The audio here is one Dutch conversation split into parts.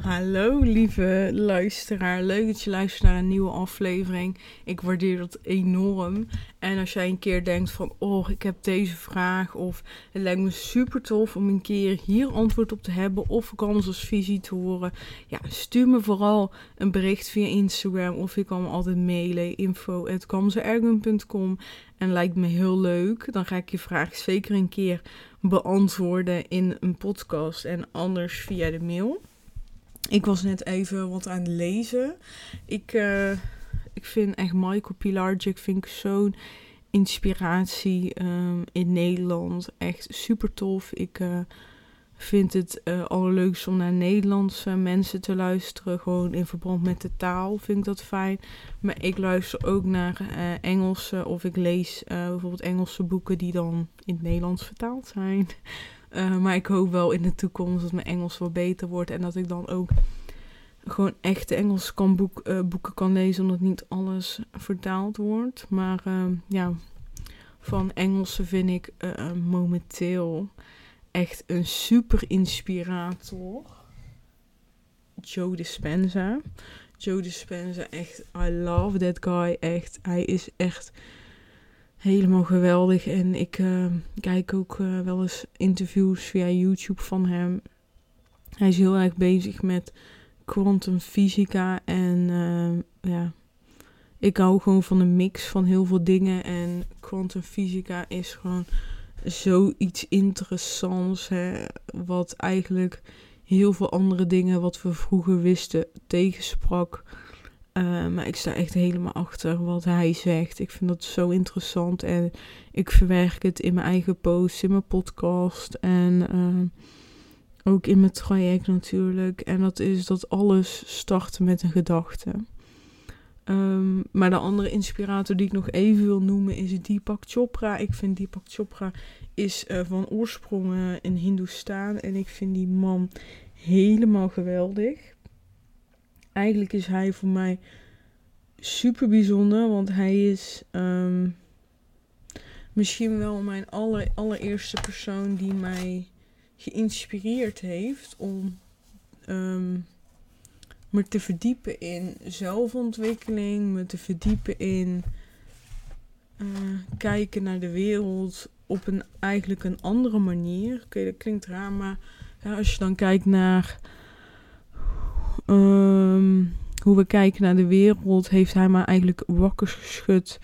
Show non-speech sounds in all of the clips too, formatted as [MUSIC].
Hallo lieve luisteraar, leuk dat je luistert naar een nieuwe aflevering. Ik waardeer dat enorm. En als jij een keer denkt van, oh ik heb deze vraag of het lijkt me super tof om een keer hier antwoord op te hebben of ik anders als visie te horen. Ja, stuur me vooral een bericht via Instagram of je kan me altijd mailen info.kamzeergun.com en lijkt me heel leuk. Dan ga ik je vraag zeker een keer beantwoorden in een podcast en anders via de mail. Ik was net even wat aan het lezen. Ik, uh, ik vind echt Michael Pilarczyk vind ik zo'n inspiratie um, in Nederland. Echt super tof. Ik uh, vind het uh, allerleukst om naar Nederlandse mensen te luisteren. Gewoon in verband met de taal vind ik dat fijn. Maar ik luister ook naar Engelse of ik lees bijvoorbeeld Engelse boeken die dan in het Nederlands vertaald zijn. Uh, maar ik hoop wel in de toekomst dat mijn Engels wat beter wordt. En dat ik dan ook gewoon echte Engels kan boek, uh, boeken kan lezen. Omdat niet alles vertaald wordt. Maar uh, ja, van Engelse vind ik momenteel echt een super inspirator. Joe Dispenza. Joe Dispenza, echt, I love that guy. Echt, hij is echt helemaal geweldig. En ik uh, kijk ook uh, wel eens interviews via YouTube van hem. Hij is heel erg bezig met kwantumfysica. En uh, ja, ik hou gewoon van een mix van heel veel dingen. En kwantumfysica is gewoon zoiets interessants. Hè, wat eigenlijk heel veel andere dingen wat we vroeger wisten tegensprak. Uh, maar ik sta echt helemaal achter wat hij zegt. Ik vind dat zo interessant. En ik verwerk het in mijn eigen posts, in mijn podcast. En uh, ook in mijn traject natuurlijk. En dat is dat alles start met een gedachte. Um, maar de andere inspirator die ik nog even wil noemen is Deepak Chopra. Ik vind Deepak Chopra is uh, van oorsprong in Hindoestaan. En ik vind die man helemaal geweldig eigenlijk is hij voor mij super bijzonder, want hij is um, misschien wel mijn aller, allereerste persoon die mij geïnspireerd heeft om um, me te verdiepen in zelfontwikkeling, me te verdiepen in uh, kijken naar de wereld op een eigenlijk een andere manier. Oké, dat klinkt raar, maar als je dan kijkt naar um, hoe we kijken naar de wereld, heeft hij maar eigenlijk wakker geschud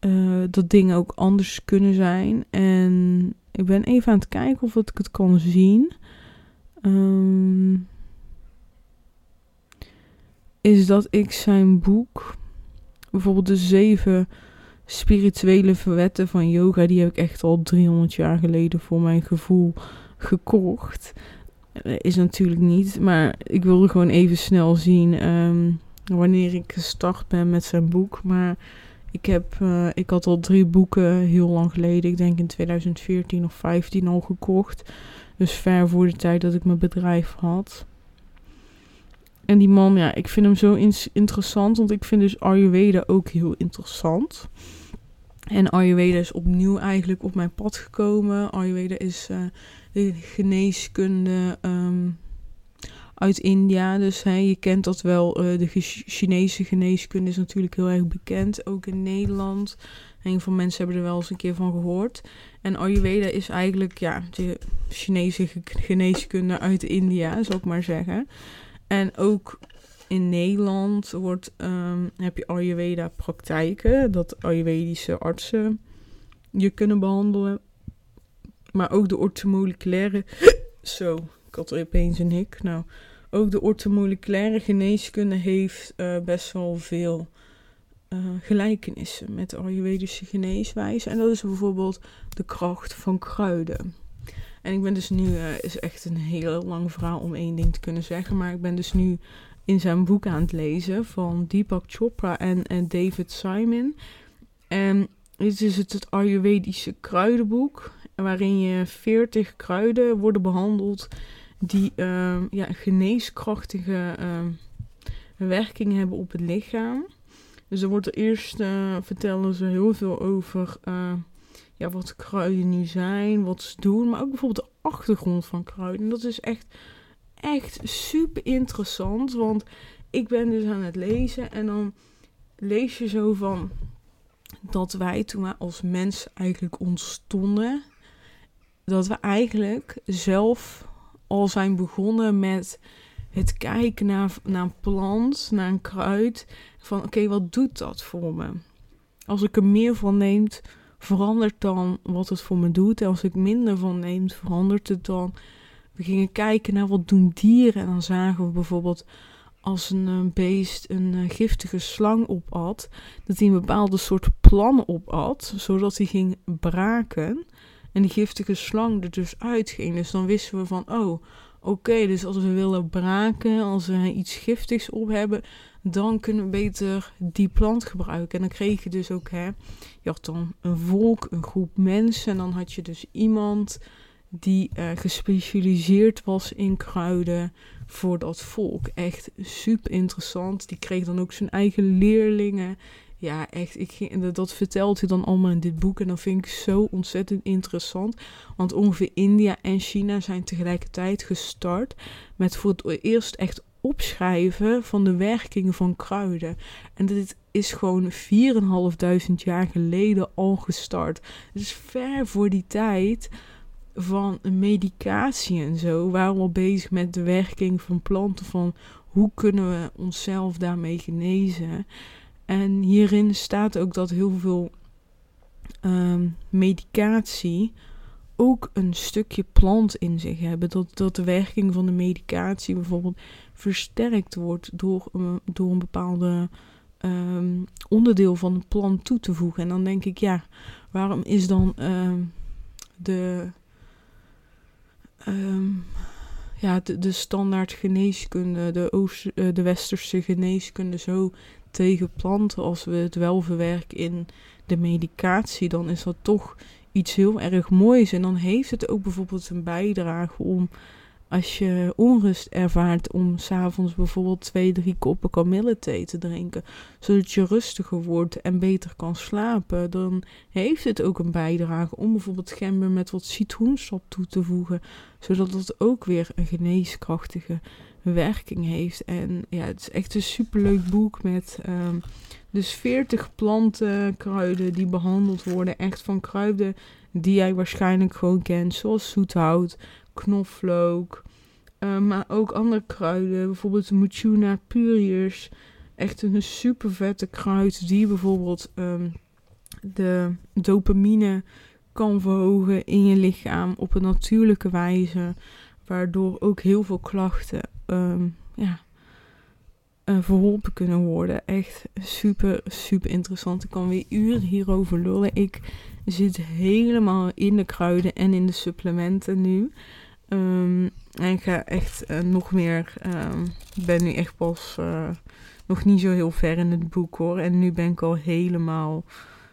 uh, dat dingen ook anders kunnen zijn. En ik ben even aan het kijken of ik het kan zien. Um, is dat ik zijn boek, bijvoorbeeld de zeven spirituele wetten van yoga, die heb ik echt al 300 jaar geleden voor mijn gevoel gekocht. Eh, is natuurlijk niet. Maar ik wilde gewoon even snel zien um, wanneer ik gestart ben met zijn boek. Maar ik, heb, uh, ik had al drie boeken heel lang geleden. Ik denk in 2014 of 15 al gekocht. Dus ver voor de tijd dat ik mijn bedrijf had. En die man, ja, ik vind hem zo in interessant. Want ik vind dus Ayurveda ook heel interessant. En Ayurveda is opnieuw eigenlijk op mijn pad gekomen. Ayurveda is uh, de geneeskunde um, uit India. Dus hè, je kent dat wel. Uh, de Chinese geneeskunde is natuurlijk heel erg bekend, ook in Nederland. Heel veel mensen hebben er wel eens een keer van gehoord. En Ayurveda is eigenlijk ja, de Chinese geneeskunde uit India, zou ik maar zeggen. En ook in Nederland wordt, um, heb je Ayurveda praktijken, dat Ayurvedische artsen je kunnen behandelen. Maar ook de ortomoleculaire. [COUGHS] Zo, ik had er opeens een hik. Nou, ook de ortomoleculaire geneeskunde heeft uh, best wel veel uh, gelijkenissen met de Ayurvedische geneeswijze. En dat is bijvoorbeeld de kracht van kruiden. En ik ben dus nu, uh, is echt een heel lang verhaal om één ding te kunnen zeggen. Maar ik ben dus nu in zijn boek aan het lezen van Deepak Chopra en, en David Simon. En dit is het, Ayurvedische kruidenboek waarin je 40 kruiden worden behandeld die uh, ja, geneeskrachtige uh, werking hebben op het lichaam. Dus er wordt er eerst uh, vertellen ze heel veel over eh, ja, wat kruiden nu zijn, wat ze doen, maar ook bijvoorbeeld de achtergrond van kruiden. Dat is echt echt super interessant. Want ik ben dus aan het lezen en dan lees je zo van dat wij toen we als mens eigenlijk ontstonden, dat we eigenlijk zelf al zijn begonnen met het kijken naar, naar een plant, naar een kruid. Van oké, wat doet dat voor me? Als ik er meer van neem, verandert dan wat het voor me doet. En als ik minder van neem, verandert het dan. We gingen kijken naar wat doen dieren. En dan zagen we bijvoorbeeld als een eh, beest een eh, giftige slang opat, dat hij een bepaalde soort plan opat, zodat hij ging braken. En die giftige slang er dus uitging. Dus dan wisten we van, oh, oké, dus als we willen braken, als we iets giftigs op hebben, dan kunnen we beter die plant gebruiken. En dan kreeg je dus ook, hè, je had dan een volk, een groep mensen, en dan had je dus iemand die uh, gespecialiseerd was in kruiden voor dat volk. Echt super interessant. Die kreeg dan ook zijn eigen leerlingen. Ja, echt. Ik ging, dat vertelt hij dan allemaal in dit boek. En dat vind ik zo ontzettend interessant. Want ongeveer India en China zijn tegelijkertijd gestart met voor het eerst echt opschrijven van de werkingen van kruiden. En dit is gewoon 4.500 jaar geleden al gestart. Dus ver voor die tijd van medicatie en zo waren we al bezig met de werking van planten. Van hoe kunnen we onszelf daarmee genezen. En hierin staat ook dat heel veel um, medicatie ook een stukje plant in zich hebben. Dat, dat de werking van de medicatie bijvoorbeeld versterkt wordt door, um, door een bepaalde um, onderdeel van de plant toe te voegen. En dan denk ik, ja, waarom is dan de um, ja, de, de, standaard geneeskunde, de, Oost, uh, de westerse geneeskunde zo tegen planten. Als we het wel verwerken in de medicatie, dan is dat toch iets heel erg moois. En dan heeft het ook bijvoorbeeld een bijdrage om als je onrust ervaart om s'avonds bijvoorbeeld twee, drie koppen kamillethee te drinken, zodat je rustiger wordt en beter kan slapen, dan heeft het ook een bijdrage om bijvoorbeeld gember met wat citroensap toe te voegen, zodat het ook weer een geneeskrachtige werking heeft. En ja, het is echt een superleuk boek met um, dus 40 planten, kruiden die behandeld worden, echt van kruiden die jij waarschijnlijk gewoon kent, zoals zoethout, knoflook. Uh, maar ook andere kruiden, bijvoorbeeld de Muchuna purius. Echt een super vette kruid die bijvoorbeeld um, de dopamine kan verhogen in je lichaam op een natuurlijke wijze. Waardoor ook heel veel klachten um, ja, uh, verholpen kunnen worden. Echt super, super interessant. Ik kan weer uren hierover lullen. Ik zit helemaal in de kruiden en in de supplementen nu. Um, en ik ga echt uh, nog meer. Um, ben nu echt pas uh, nog niet zo heel ver in het boek hoor. En nu ben ik al helemaal.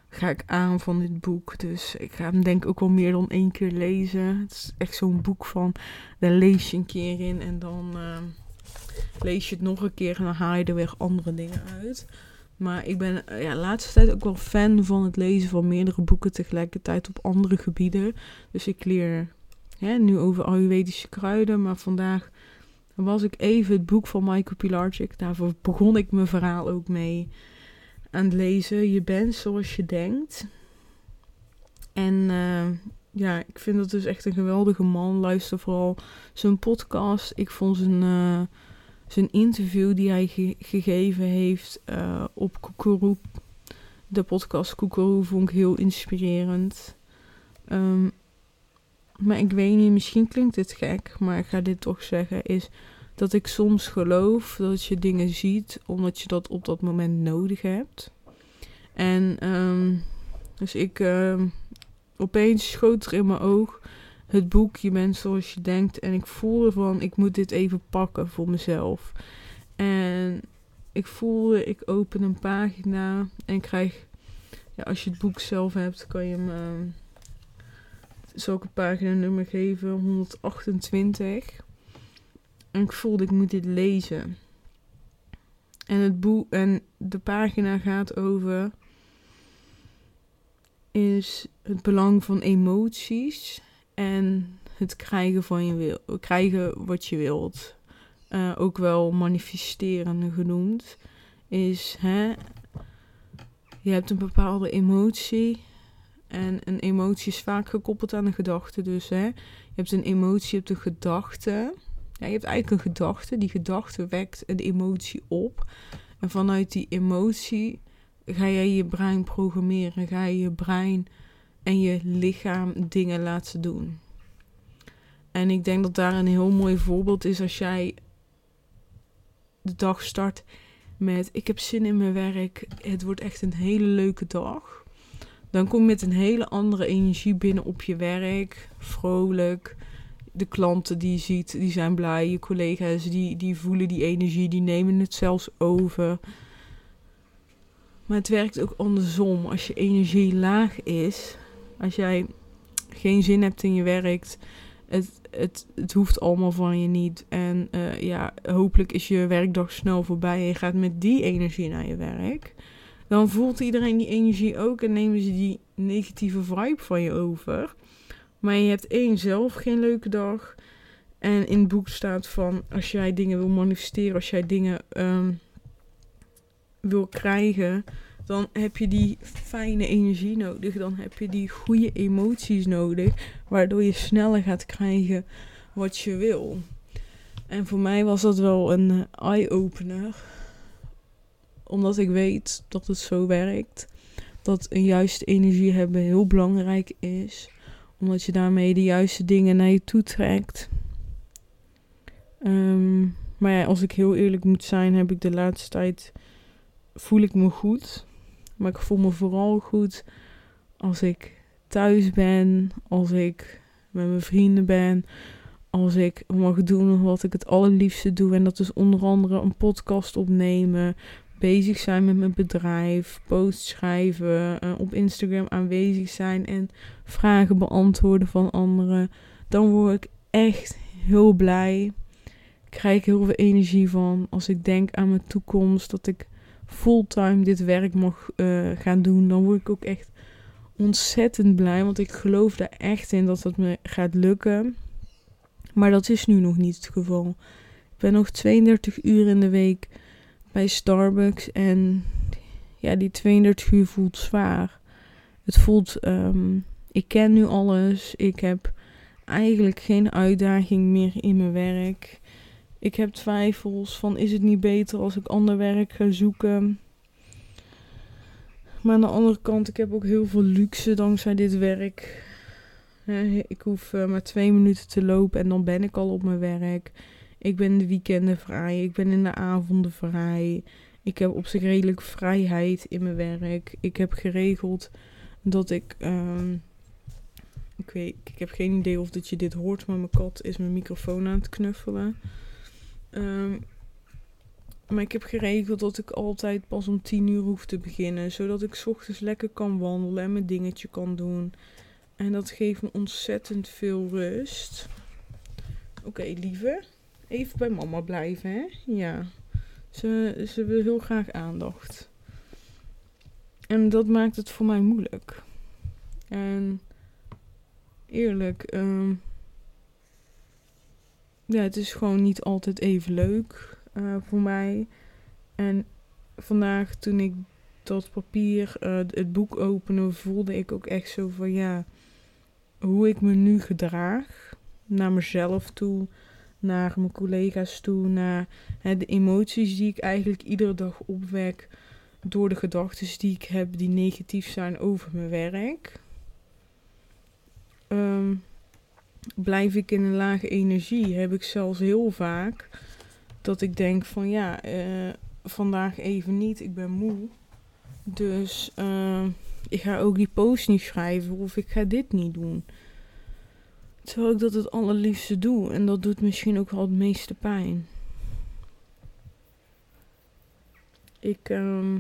Ga ik aan van dit boek. Dus ik ga hem denk ik ook al meer dan één keer lezen. Het is echt zo'n boek van. Daar lees je een keer in en dan uh, lees je het nog een keer. En dan haal je er weer andere dingen uit. Maar ik ben ja, de laatste tijd ook wel fan van het lezen van meerdere boeken tegelijkertijd op andere gebieden. Dus ik leer Nu over Ayurvedische kruiden, maar vandaag was ik even het boek van Michael Pilarczyk. Daarvoor begon ik mijn verhaal ook mee aan het lezen. Je bent zoals je denkt. En uh, ja, ik vind dat dus echt een geweldige man. Luister vooral zijn podcast. Ik vond zijn, uh, zijn interview die hij ge gegeven heeft uh, op Koekeroe. De podcast Koekeroe vond ik heel inspirerend. Um, maar ik weet niet, misschien klinkt dit gek, maar ik ga dit toch zeggen, is dat ik soms geloof dat je dingen ziet omdat je dat op dat moment nodig hebt. En um, dus ik, um, opeens schoot er in mijn oog het boek Je bent zoals je denkt. En ik voelde van, ik moet dit even pakken voor mezelf. En ik voelde, ik open een pagina en krijg, ja, als je het boek zelf hebt, kan je hem... Uh, zal ik een pagina nummer geven, 128. En ik voelde, ik moet dit lezen. En, het boek, en de pagina gaat over is het belang van emoties en het krijgen van je wil, krijgen wat je wilt. Uh, ook wel manifesteren genoemd. Is hè, je hebt een bepaalde emotie. En een emotie is vaak gekoppeld aan een gedachte. Dus hè, je hebt een emotie, je hebt een gedachte. Ja, je hebt eigenlijk een gedachte. Die gedachte wekt een emotie op. En vanuit die emotie ga jij je brein programmeren. Ga je je brein en je lichaam dingen laten doen. En ik denk dat daar een heel mooi voorbeeld is als jij de dag start met ik heb zin in mijn werk. Het wordt echt een hele leuke dag. Dan kom je met een hele andere energie binnen op je werk. Vrolijk. De klanten die je ziet, die zijn blij. Je collega's die, die voelen die energie, die nemen het zelfs over. Maar het werkt ook andersom. Als je energie laag is, als jij geen zin hebt in je werk, het, het, het hoeft allemaal van je niet. En uh, ja, hopelijk is je werkdag snel voorbij en je gaat met die energie naar je werk. Dan voelt iedereen die energie ook en nemen ze die negatieve vibe van je over. Maar je hebt één zelf geen leuke dag. En in het boek staat van als jij dingen wil manifesteren, als jij dingen um, wil krijgen, dan heb je die fijne energie nodig. Dan heb je die goede emoties nodig, waardoor je sneller gaat krijgen wat je wil. En voor mij was dat wel een eh, eye-opener, omdat ik weet dat het zo werkt. Dat een juiste energie hebben heel belangrijk is, omdat je daarmee de juiste dingen naar je toe trekt. Um, maar ja, als ik heel eerlijk moet zijn, heb ik de laatste tijd voel ik me goed. Maar ik voel me vooral goed als ik thuis ben, als ik met mijn vrienden ben, als ik mag doen wat ik het allerliefste doe. En dat is onder andere een podcast opnemen, bezig zijn met mijn bedrijf, posts schrijven, uh, op Instagram aanwezig zijn en vragen beantwoorden van anderen. Dan word ik echt heel blij. Ik krijg heel veel energie van als ik denk aan mijn toekomst, dat ik fulltime dit werk mag uh, gaan doen, dan word ik ook echt ontzettend blij. Want ik geloof daar echt in dat dat me gaat lukken. Maar dat is nu nog niet het geval. Ik ben nog 32 uur in de week bij Starbucks. En ja, die 32 uur voelt zwaar. Het voelt, um, ik ken nu alles. Ik heb eigenlijk geen uitdaging meer in mijn werk. Ik heb twijfels van is het niet beter als ik ander werk ga zoeken. Maar aan de andere kant, ik heb ook heel veel luxe dankzij dit werk. Ik hoef eh, maar twee minuten te lopen en dan ben ik al op mijn werk. Ik ben de weekenden vrij. Ik ben in de avonden vrij. Ik heb op zich redelijk vrijheid in mijn werk. Ik heb geregeld dat ik. Uh, ik weet, ik heb geen idee of dat je dit hoort, maar mijn kat is mijn microfoon aan het knuffelen. Um, maar ik heb geregeld dat ik altijd pas om 10 uur hoef te beginnen. Zodat ik ochtends lekker kan wandelen en mijn dingetje kan doen. En dat geeft me ontzettend veel rust. Oké, lieve. Even bij mama blijven, hè? Ja. Ze, ze wil heel graag aandacht. En dat maakt het voor mij moeilijk. En eerlijk, um, ja, het is gewoon niet altijd even leuk uh, voor mij. En vandaag toen ik dat papier, uh, het boek opende, voelde ik ook echt zo van ja, hoe ik me nu gedraag naar mezelf toe, naar mijn collega's toe, naar hè, de emoties die ik eigenlijk iedere dag opwek door de gedachten die ik heb die negatief zijn over mijn werk. Um, blijf ik in een lage energie. Heb ik zelfs heel vaak dat ik denk van ja, uh, vandaag even niet, ik ben moe. Dus uh, ik ga ook die post niet schrijven of ik ga dit niet doen. Terwijl ik dat het allerliefste doe en dat doet misschien ook wel het meeste pijn. Ik, uh,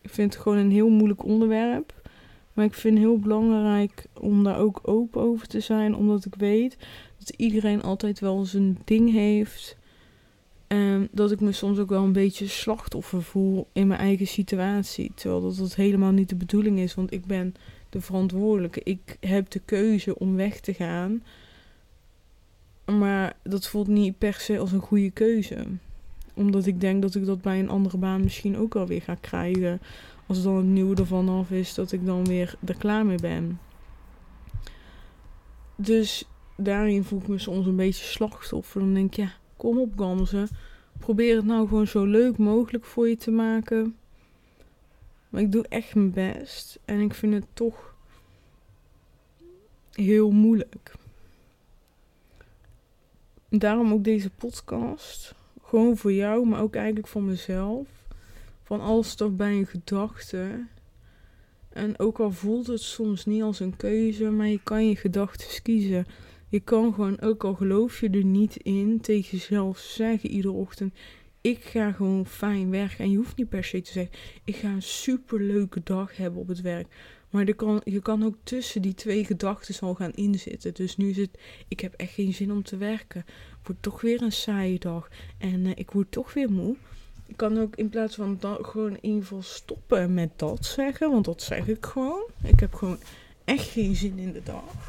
ik vind het gewoon een heel moeilijk onderwerp. Maar ik vind het heel belangrijk om daar ook open over te zijn. Omdat ik weet dat iedereen altijd wel zijn ding heeft. En dat ik me soms ook wel een beetje slachtoffer voel in mijn eigen situatie. Terwijl dat, dat helemaal niet de bedoeling is. Want ik ben de verantwoordelijke. Ik heb de keuze om weg te gaan. Maar dat voelt niet per se als een goede keuze. Omdat ik denk dat ik dat bij een andere baan misschien ook alweer ga krijgen. Als dan het nieuwe ervan af is, dat ik dan weer er klaar mee ben. Dus daarin voel ik me soms een beetje slachtoffer. Dan denk ik, ja, kom op ganzen. Probeer het nou gewoon zo leuk mogelijk voor je te maken. Maar ik doe echt mijn best. En ik vind het toch heel moeilijk. Daarom ook deze podcast. Gewoon voor jou, maar ook eigenlijk voor mezelf. Van alles toch bij een gedachte. En ook al voelt het soms niet als een keuze, maar je kan je gedachten kiezen. Je kan gewoon, ook al geloof je er niet in, tegen jezelf zeggen iedere ochtend: Ik ga gewoon fijn werken. En je hoeft niet per se te zeggen: Ik ga een superleuke dag hebben op het werk. Maar je kan, je kan ook tussen die twee gedachten al gaan inzitten. Dus nu is het: Ik heb echt geen zin om te werken. Het wordt toch weer een saaie dag. En uh, ik word toch weer moe. Ik kan ook in plaats van dat gewoon in ieder stoppen met dat zeggen. Want dat zeg ik gewoon. Ik heb gewoon echt geen zin in de dag.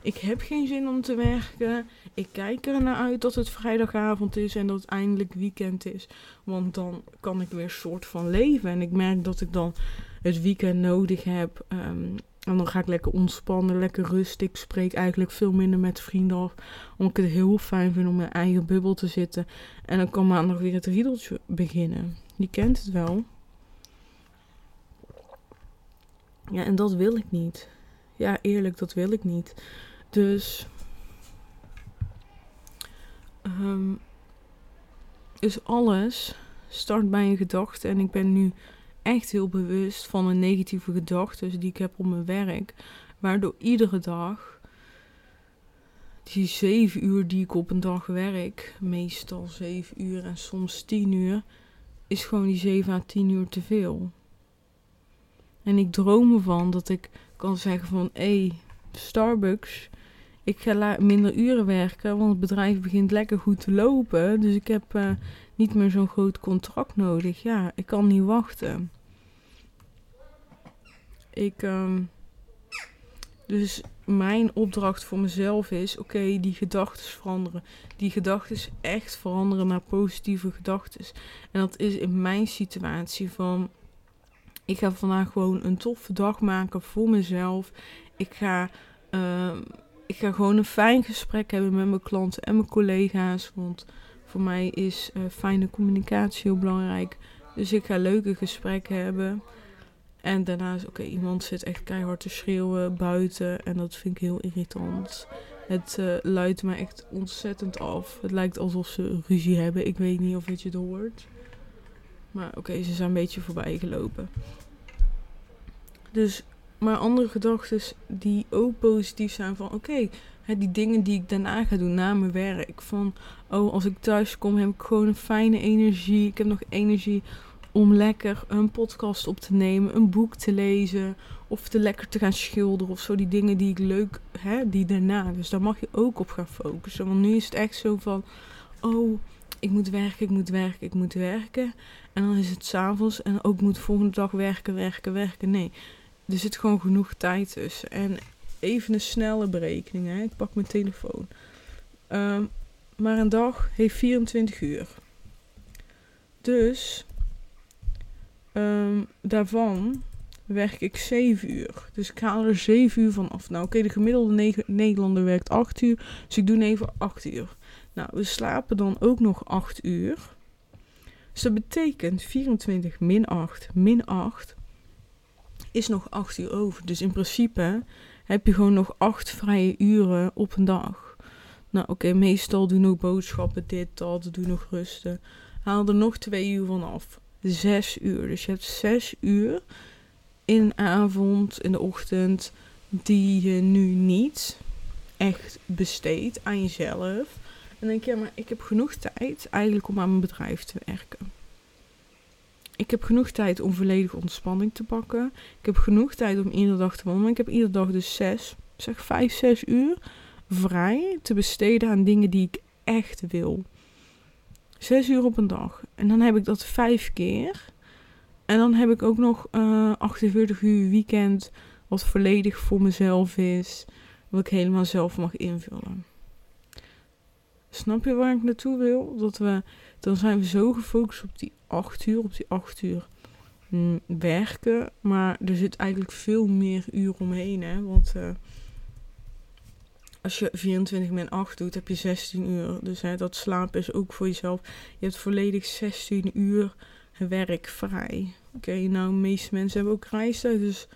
Ik heb geen zin om te werken. Ik kijk er naar uit dat het vrijdagavond is en dat het eindelijk weekend is. Want dan kan ik weer soort van leven. En ik merk dat ik dan het weekend nodig heb. Um, en dan ga ik lekker ontspannen, lekker rusten. Ik spreek eigenlijk veel minder met vrienden af. Omdat ik het heel fijn vind om in mijn eigen bubbel te zitten. En dan kan maandag weer het riedeltje beginnen. Je kent het wel. Ja, en dat wil ik niet. Ja, eerlijk, dat wil ik niet. Dus. Um, dus alles start bij een gedachte. En ik ben nu echt heel bewust van een negatieve gedachten die ik heb op mijn werk. Waardoor iedere dag, die zeven uur die ik op een dag werk, meestal zeven uur en soms tien uur, is gewoon die zeven à tien uur te veel. En ik droom ervan dat ik kan zeggen van, hé, hey, Starbucks, ik ga minder uren werken, want het bedrijf begint lekker goed te lopen. Dus ik heb uh, niet meer zo'n groot contract nodig. Ja, ik kan niet wachten. Ik, um, dus mijn opdracht voor mezelf is: oké, die gedachten veranderen. Die gedachten echt veranderen naar positieve gedachten. En dat is in mijn situatie van: ik ga vandaag gewoon een toffe dag maken voor mezelf. Ik ga, uh, ik ga gewoon een fijn gesprek hebben met mijn klanten en mijn collega's. Want voor mij is uh, fijne communicatie heel belangrijk. Dus ik ga leuke gesprekken hebben. En daarnaast, oké, iemand zit echt keihard te schreeuwen buiten. En dat vind ik heel irritant. Het uh, luidt me echt ontzettend af. Het lijkt alsof ze ruzie hebben. Ik weet niet of je het hoort. Maar oké, ze zijn een beetje voorbij gelopen. Dus, maar andere gedachten die ook positief zijn van... Oké, die dingen die ik daarna ga doen na mijn werk. Van, oh, als ik thuis kom heb ik gewoon een fijne energie. Ik heb nog energie om lekker een podcast op te nemen, een boek te lezen of te lekker te gaan schilderen of zo. Die dingen die ik leuk, hè, die daarna. Dus daar mag je ook op gaan focussen. Want nu is het echt zo van, oh, ik moet werken, ik moet werken, ik moet werken. En dan is het s'avonds en ook moet volgende dag werken, werken, werken. Nee, er zit gewoon genoeg tijd tussen. En even een snelle berekening, hè. ik pak mijn telefoon. Um, maar een dag heeft 24 uur. Dus Um, daarvan werk ik 7 uur. Dus ik haal er 7 uur van af. Nou, oké, de gemiddelde Nederlander werkt 8 uur. Dus ik doe even 8 uur. Nou, we slapen dan ook nog 8 uur. Dus dat betekent 24 min 8 min 8 is nog 8 uur over. Dus in principe heb je gewoon nog 8 vrije uren op een dag. Nou, oké, meestal doe nog boodschappen, dit, dat, doe nog rusten. Haal er nog 2 uur van af zes uur. Dus je hebt zes uur in de avond, in de ochtend, die je nu niet echt besteedt aan jezelf. En denk je, ja, maar ik heb genoeg tijd eigenlijk om aan mijn bedrijf te werken. Ik heb genoeg tijd om volledige ontspanning te pakken. Ik heb genoeg tijd om iedere dag te wandelen. Ik heb iedere dag dus zes, zeg vijf, zes uur vrij te besteden aan dingen die ik echt wil. Zes uur op een dag. En dan heb ik dat vijf keer. En dan heb ik ook nog uh, eh, 48 uur weekend. Wat volledig voor mezelf is. Wat ik helemaal zelf mag invullen. Snap je waar ik naartoe wil? Dat we, dan zijn we zo gefocust op die acht uur, op die acht uur mm, werken. Maar er zit eigenlijk veel meer uur omheen. Hè? Want uh, als je 24 min 8 doet, heb je 16 uur. Dus hè, dat slapen is ook voor jezelf. Je hebt volledig 16 uur werk vrij. Oké, nou, de meeste mensen hebben ook reistijd. Dus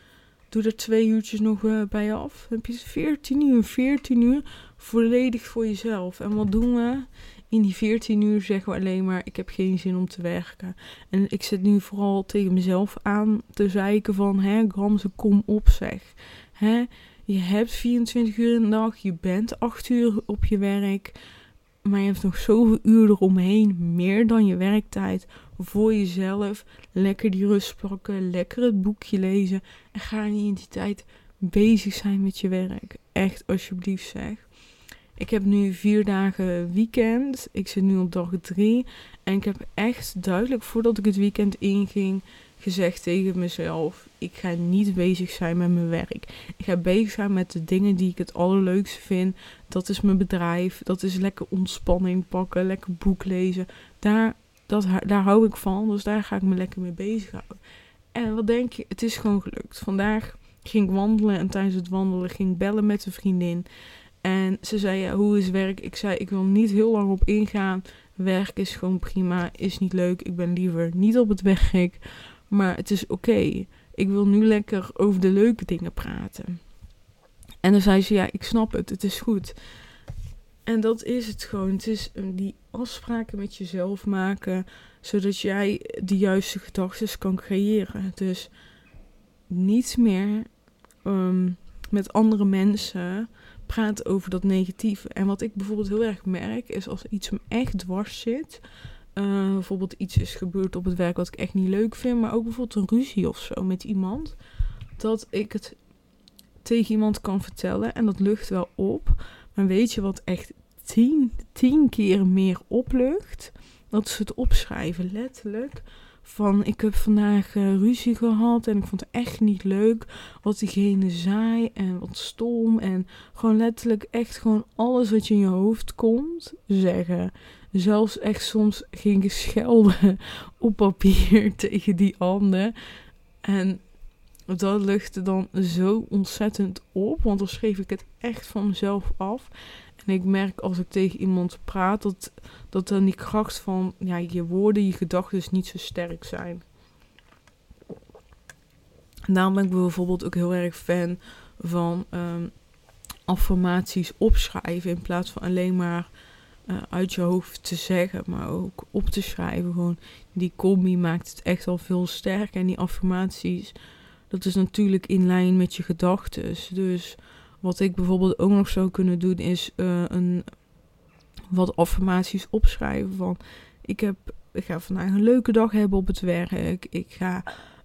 doe er twee uurtjes nog uh, bij af. Dan heb je 14 uur. 14 uur volledig voor jezelf. En wat doen we? In die 14 uur zeggen we alleen maar: Ik heb geen zin om te werken. En ik zit nu vooral tegen mezelf aan te zeiken: van, Hè, Gramse, kom op, zeg. Hè, je hebt 24 uur in de dag. Je bent 8 uur op je werk. Maar je hebt nog zoveel uur eromheen. Meer dan je werktijd. Voor jezelf. Lekker die rust pakken. Lekker het boekje lezen. En ga niet in die tijd bezig zijn met je werk. Echt, alsjeblieft zeg. Ik heb nu vier dagen weekend. Ik zit nu op dag drie. En ik heb echt duidelijk voordat ik het weekend inging gezegd tegen mezelf: ik ga niet bezig zijn met mijn werk. Ik ga bezig zijn met de dingen die ik het allerleukste vind. Dat is mijn bedrijf. Dat is lekker ontspanning pakken, lekker boek lezen. Daar, dat, daar hou ik van. Dus daar ga ik me lekker mee bezighouden. En wat denk je? Het is gewoon gelukt. Vandaag ging ik wandelen en tijdens het wandelen ging ik bellen met een vriendin. En ze zei, hoe is werk? Ik zei, ik wil niet heel lang op ingaan. Werk is gewoon prima, is niet leuk. Ik ben liever niet op het [LAUGHS] werk. Maar het is oké. Ik wil nu lekker over de leuke dingen praten. En dan zei ze, ja, ik snap het. Het is goed. En dat is het gewoon. Het is die afspraken met jezelf maken, zodat jij de juiste gedachten kan creëren. Dus niet meer ehm, met andere mensen praten over dat negatieve. En wat ik bijvoorbeeld heel erg merk, is als iets me echt dwars zit. Uh, bijvoorbeeld iets is gebeurd op het werk wat ik echt niet leuk vind. Maar ook bijvoorbeeld een ruzie of zo met iemand. Dat ik het tegen iemand kan vertellen. En dat lucht wel op. Maar weet je wat echt tien, tien keer meer oplucht? Dat is het opschrijven, letterlijk van ik heb vandaag uh, ruzie gehad en ik vond het echt niet leuk wat diegene zei en wat stom en gewoon letterlijk echt gewoon alles wat je in je hoofd komt zeggen. Zelfs echt soms ging ik schelden [LAUGHS] op papier [LAUGHS] tegen die ander en dat luchtte dan zo ontzettend op, want dan schreef ik het echt van mezelf af. En ik merk als ik tegen iemand praat dat, dat dan die kracht van ja, je woorden, je gedachten dus niet zo sterk zijn. Daarom ben ik bijvoorbeeld ook heel erg fan van um, affirmaties opschrijven in plaats van alleen maar uh, uit je hoofd te zeggen, maar ook op te schrijven. Gewoon die combi maakt het echt al veel sterker. En die affirmaties, dat is natuurlijk in lijn met je gedachten. Dus wat ik bijvoorbeeld ook nog zou kunnen doen is uh, een, wat affirmaties opschrijven van ik, heb, ik ga vandaag een leuke dag hebben op het werk. Ik ga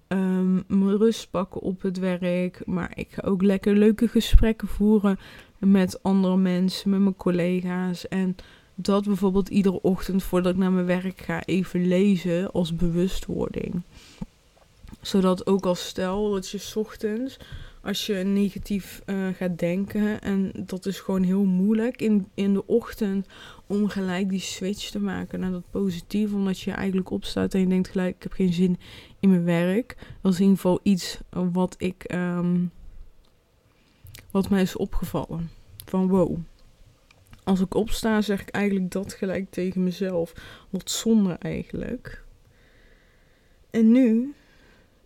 um, mijn rust pakken op het werk. Maar ik ga ook lekker leuke gesprekken voeren met andere mensen, met mijn collega's. En dat bijvoorbeeld iedere ochtend voordat ik naar mijn werk ga even lezen als bewustwording. Zodat ook als stel dat je ochtends als je negatief uh, gaat denken. En dat is gewoon heel moeilijk in, in de ochtend om gelijk die switch te maken naar dat positief. Omdat je eigenlijk opstaat en je denkt gelijk, ik heb geen zin in mijn werk. Dat is in ieder geval iets wat ik, um, wat mij is opgevallen. Van wow. Als ik opsta, zeg ik eigenlijk dat gelijk tegen mezelf. Wat zonde eigenlijk. En nu,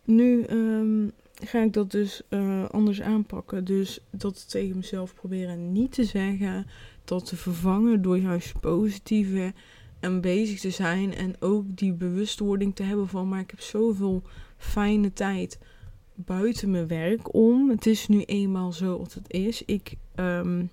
nu um, ga ik dat dus uh, anders aanpakken. Dus dat tegen mezelf proberen niet te zeggen. Dat te vervangen door juist positieve en bezig te zijn. En ook die bewustwording te hebben van, maar ik heb zoveel fijne tijd buiten mijn werk om. Het is nu eenmaal zo wat het is. Ik um,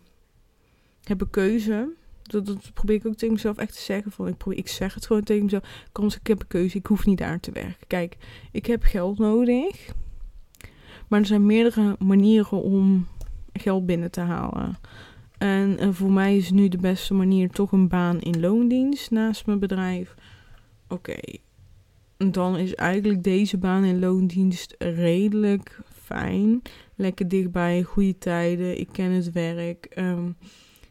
heb een keuze. Dat, probeer ik ook tegen mezelf echt te zeggen. Van, ik, probeer, ik zeg het gewoon tegen mezelf. Kom, ik heb een keuze. Ik hoef niet daar te werken. Kijk, ik heb geld nodig. Maar er zijn meerdere manieren om geld binnen te halen. En, en voor mij is nu de beste manier toch een baan in loondienst naast mijn bedrijf. Oké, dan is eigenlijk deze baan in loondienst redelijk fijn. Lekker dichtbij, goede tijden, ik ken het werk. Um,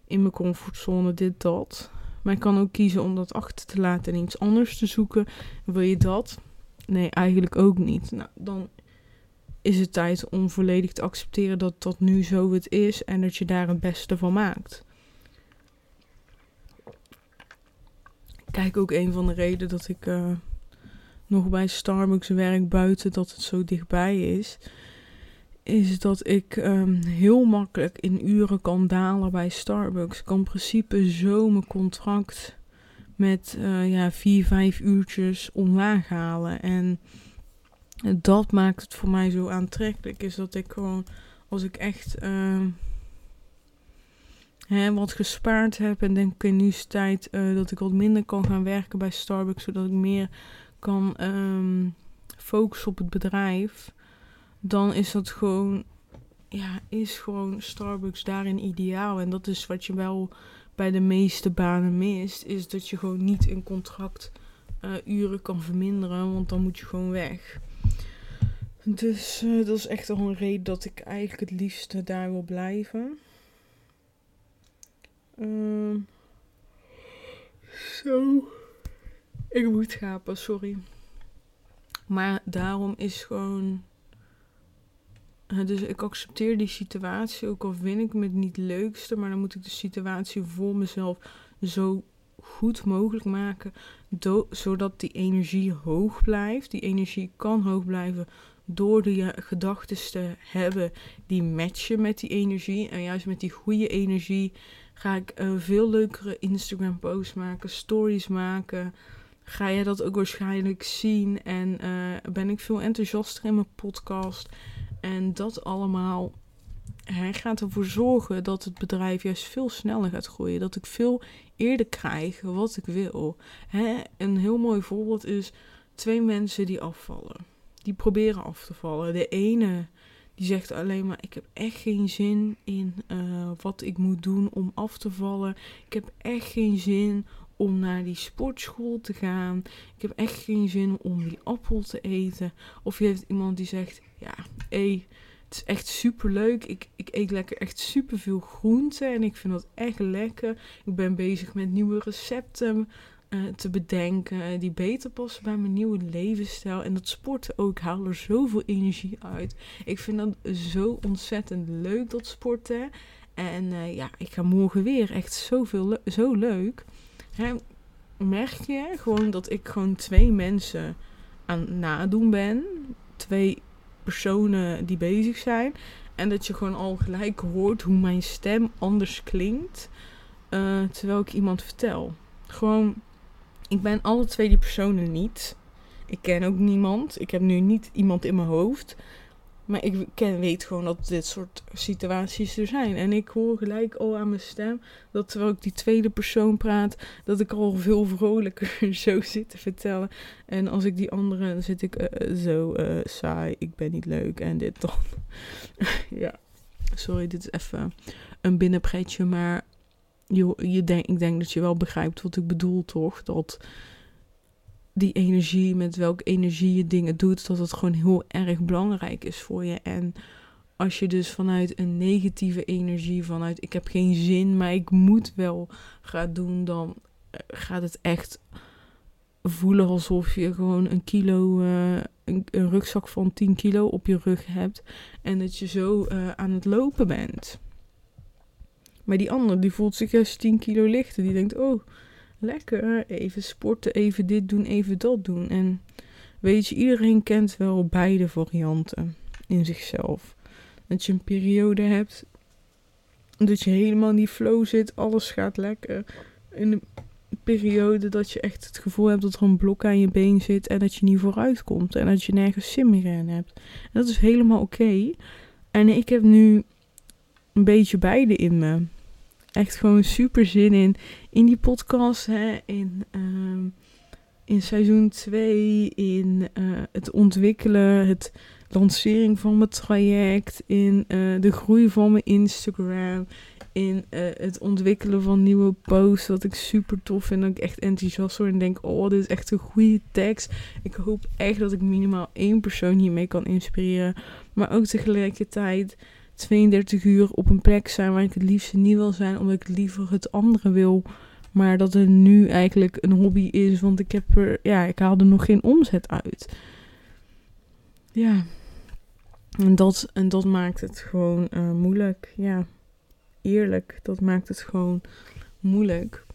in mijn comfortzone, dit, dat. Maar ik kan ook kiezen om dat achter te laten en iets anders te zoeken. Wil je dat? Nee, eigenlijk ook niet. Nou, dan is het tijd om volledig te accepteren dat dat nu zo het is en dat je daar het beste van maakt. Kijk, ook een van de redenen dat ik uh, nog bij Starbucks werk buiten dat het zo dichtbij is, is dat ik um, heel makkelijk in uren kan dalen bij Starbucks. Ik kan in principe zo mijn contract met uh, ja, vier, vijf uurtjes omlaag halen. En dat maakt het voor mij zo aantrekkelijk. Is dat ik gewoon, als ik echt uh, hè, wat gespaard heb en denk ik nu is tijd uh, dat ik wat minder kan gaan werken bij Starbucks, zodat ik meer kan um, focussen op het bedrijf, dan is dat gewoon, ja, is gewoon Starbucks daarin ideaal. En dat is wat je wel bij de meeste banen mist, is dat je gewoon niet in contract uh, uren kan verminderen, want dan moet je gewoon weg. Dus uh, dat is echt al een reden dat ik eigenlijk het liefste daar wil blijven. Uh, zo. Ik moet gapen, sorry. Maar daarom is gewoon. Uh, dus ik accepteer die situatie, ook al vind ik het niet leukste, maar dan moet ik de situatie voor mezelf zo goed mogelijk maken, zodat die energie hoog blijft. Die energie kan hoog blijven door de gedachten te hebben die matchen met die energie. En juist met die goede energie ga ik uh, veel leukere Instagram posts maken, stories maken. Ga je dat ook waarschijnlijk zien en uh, ben ik veel enthousiaster in mijn podcast. En dat allemaal hij gaat ervoor zorgen dat het bedrijf juist veel sneller gaat groeien. Dat ik veel eerder krijg wat ik wil. Hè? Een heel mooi voorbeeld is twee mensen die afvallen die proberen af te vallen. De ene die zegt alleen maar: Ik heb echt geen zin in uh, wat ik moet doen om af te vallen. Ik heb echt geen zin om naar die sportschool te gaan. Ik heb echt geen zin om die appel te eten. Of je hebt iemand die zegt: Ja, hé. Het is echt super leuk. Ik, ik eet lekker echt super veel groenten en ik vind dat echt lekker. Ik ben bezig met nieuwe recepten uh, te bedenken die beter passen bij mijn nieuwe levensstijl. En dat sporten ook, ik er zoveel energie uit. Ik vind dat zo ontzettend leuk, dat sporten. En uh, ja, ik ga morgen weer echt zoveel zo leuk. Hè, merk je gewoon dat ik gewoon twee mensen aan nadoen ben. Twee personen die bezig zijn. En dat je gewoon al gelijk hoort hoe mijn stem anders klinkt. Terwijl ik iemand vertel. Gewoon ik ben alle twee die personen niet. Ik ken ook niemand. Ik heb nu niet iemand in mijn hoofd. Maar ik ken, weet gewoon dat dit soort situaties er zijn. En ik hoor gelijk al aan mijn stem dat terwijl ik die tweede persoon praat, dat ik al veel vrolijker [LAUGHS] zo zit te vertellen. En als ik die andere, dan zit ik uh, zo uh, saai, ik ben niet leuk en dit dan. [LAUGHS] ja, sorry, dit is even een binnenpretje, maar je, je denk, ik denk dat je wel begrijpt wat ik bedoel, toch? Dat die energie, met welke energie je dingen doet, dat het gewoon heel erg belangrijk is voor je. En als je dus vanuit een negatieve energie, vanuit ik heb geen zin, maar ik moet wel gaat doen, dan eh, gaat het echt voelen alsof je gewoon een kilo, uh, een, rugzak van 10 kilo op je rug hebt en dat je zo uh, aan het lopen bent. Maar die ander die voelt zich juist 10 kilo lichter. Die denkt, oh, lekker. Even sporten, even dit doen, even dat doen. En weet je, iedereen kent wel beide varianten in zichzelf. Dat je een periode hebt dat je helemaal in die flow zit, alles gaat lekker. In een periode dat je echt het gevoel hebt dat er een blok aan je been zit en dat je niet vooruit komt en dat je nergens zin meer in hebt. En dat is helemaal oké. En ik heb nu een beetje beide in me echt gewoon super zin in. In die podcast, hè, in, uh, in seizoen 2, in uh, het ontwikkelen, het lancering van mijn traject, in uh, de groei van mijn Instagram, in uh, het ontwikkelen van nieuwe posts, wat ik super tof vind. Dat ik echt enthousiast word en denk, oh, dit is echt een goede tekst. Ik hoop echt dat ik minimaal één persoon hiermee kan inspireren. Maar ook tegelijkertijd 32 uur op een plek zijn waar ik het liefst niet wil zijn, omdat ik liever het andere wil Maar dat het nu eigenlijk een hobby is, want ik heb er, ja, ik haal er nog geen omzet uit. Ja. En dat, en dat maakt het gewoon uh, moeilijk. Ja, eerlijk, dat maakt het gewoon moeilijk.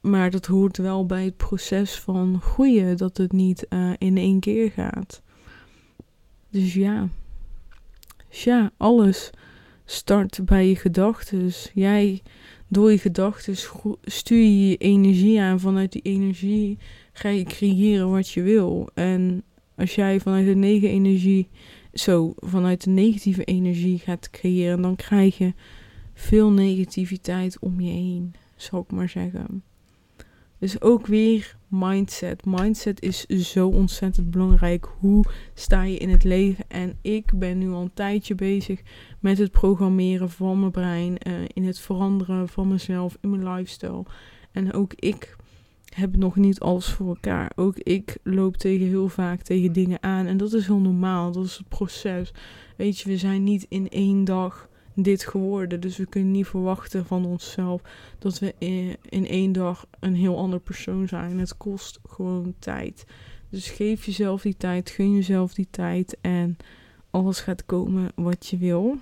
Maar dat hoort wel bij het proces van groeien, dat het niet uh, in één keer gaat. Dus ja. Ja, alles start bij je gedachten. Jij, door je gedachten, stuur je je energie aan. Vanuit die energie ga je creëren wat je wil. En als jij vanuit de negen energie, zo, vanuit de negatieve energie gaat creëren, dan krijg je veel negativiteit om je heen, zal ik maar zeggen. Dus ook weer mindset. Mindset is zo ontzettend belangrijk. Hoe sta je in het leven? En ik ben nu al een tijdje bezig met het programmeren van mijn brein, uh, in het veranderen van mezelf, in mijn lifestyle. En ook ik heb nog niet alles voor elkaar. Ook ik loop tegen heel vaak tegen dingen aan. En dat is heel normaal. Dat is het proces. Weet je, we zijn niet in één dag dit geworden. Dus we kunnen niet verwachten van onszelf dat we in, één dag een heel ander persoon zijn. Het kost gewoon tijd. Dus geef jezelf die tijd, gun jezelf die tijd en alles gaat komen wat je wil.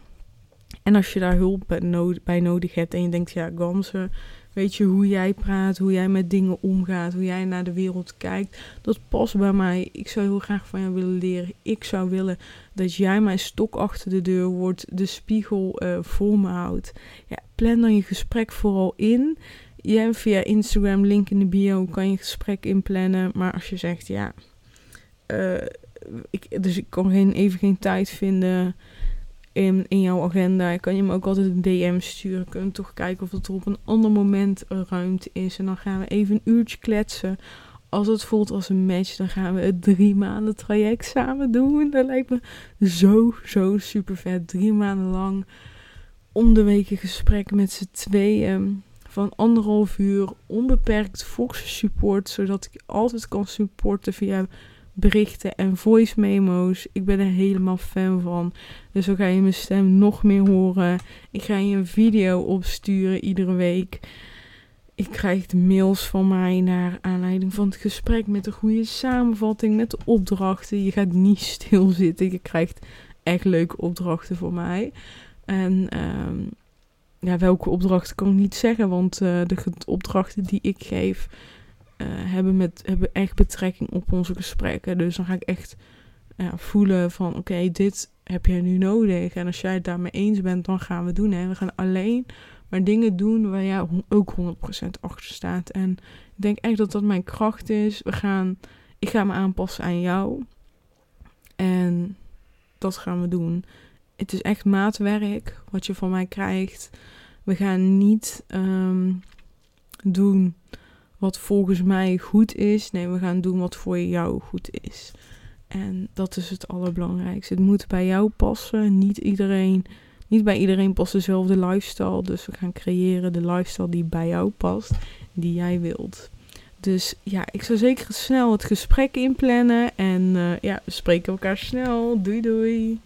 En als je daar hulp bij nodig hebt en je denkt, ja, Gamze, Weet je, hoe jij praat, hoe jij met dingen omgaat, hoe jij naar de wereld kijkt. Dat past bij mij. Ik zou heel graag van jou willen leren. Ik zou willen dat jij mijn stok achter de deur wordt, de spiegel uh, voor me houdt. Ja, plan dan je gesprek vooral in. Jij via Instagram, link in de bio, kan je gesprek inplannen. Maar als je zegt, ja, uh, ik, dus ik kan geen, even geen tijd vinden in, in jouw agenda. Kan je hem ook altijd een DM sturen. Kun je toch kijken of het er op een ander moment ruimte is. En dan gaan we even een uurtje kletsen. Als het voelt als een match, dan gaan we het drie maanden traject samen doen. Dat lijkt me zo, zo super vet. Drie maanden lang om de weken gesprek met z'n tweeën. Van anderhalf uur onbeperkt Fox support. Zodat ik altijd kan supporten via berichten en voice memo's. Ik ben er helemaal fan van. Dus zo ga je mijn stem nog meer horen. Ik ga je een video opsturen iedere week. Ik krijg de mails van mij naar aanleiding van het gesprek met een goede samenvatting, met de opdrachten. Je gaat niet stilzitten. Je krijgt echt leuke opdrachten voor mij. En ehm, ja, welke opdrachten kan ik niet zeggen, want uh, de opdrachten die ik geef uh, hebben, met, hebben echt betrekking op onze gesprekken. Dus dan ga ik echt ja, voelen van oké, dit heb jij nu nodig. En als jij het daarmee eens bent, dan gaan we doen. En we gaan alleen maar dingen doen waar jij ook 100% achter staat. En ik denk echt dat dat mijn kracht is. We gaan, ik ga me aanpassen aan jou. En dat gaan we doen. Het is echt maatwerk wat je van mij krijgt. We gaan niet um, doen wat volgens mij goed is. Nee, we gaan doen wat voor jou goed is. En dat is het allerbelangrijkste. Het moet bij jou passen. Niet iedereen, niet bij iedereen past dezelfde lifestyle. Dus we gaan creëren de lifestyle die bij jou past, die jij wilt. Dus ja, ik zou zeker snel het gesprek inplannen. En uh, ja, we spreken elkaar snel. Doei doei.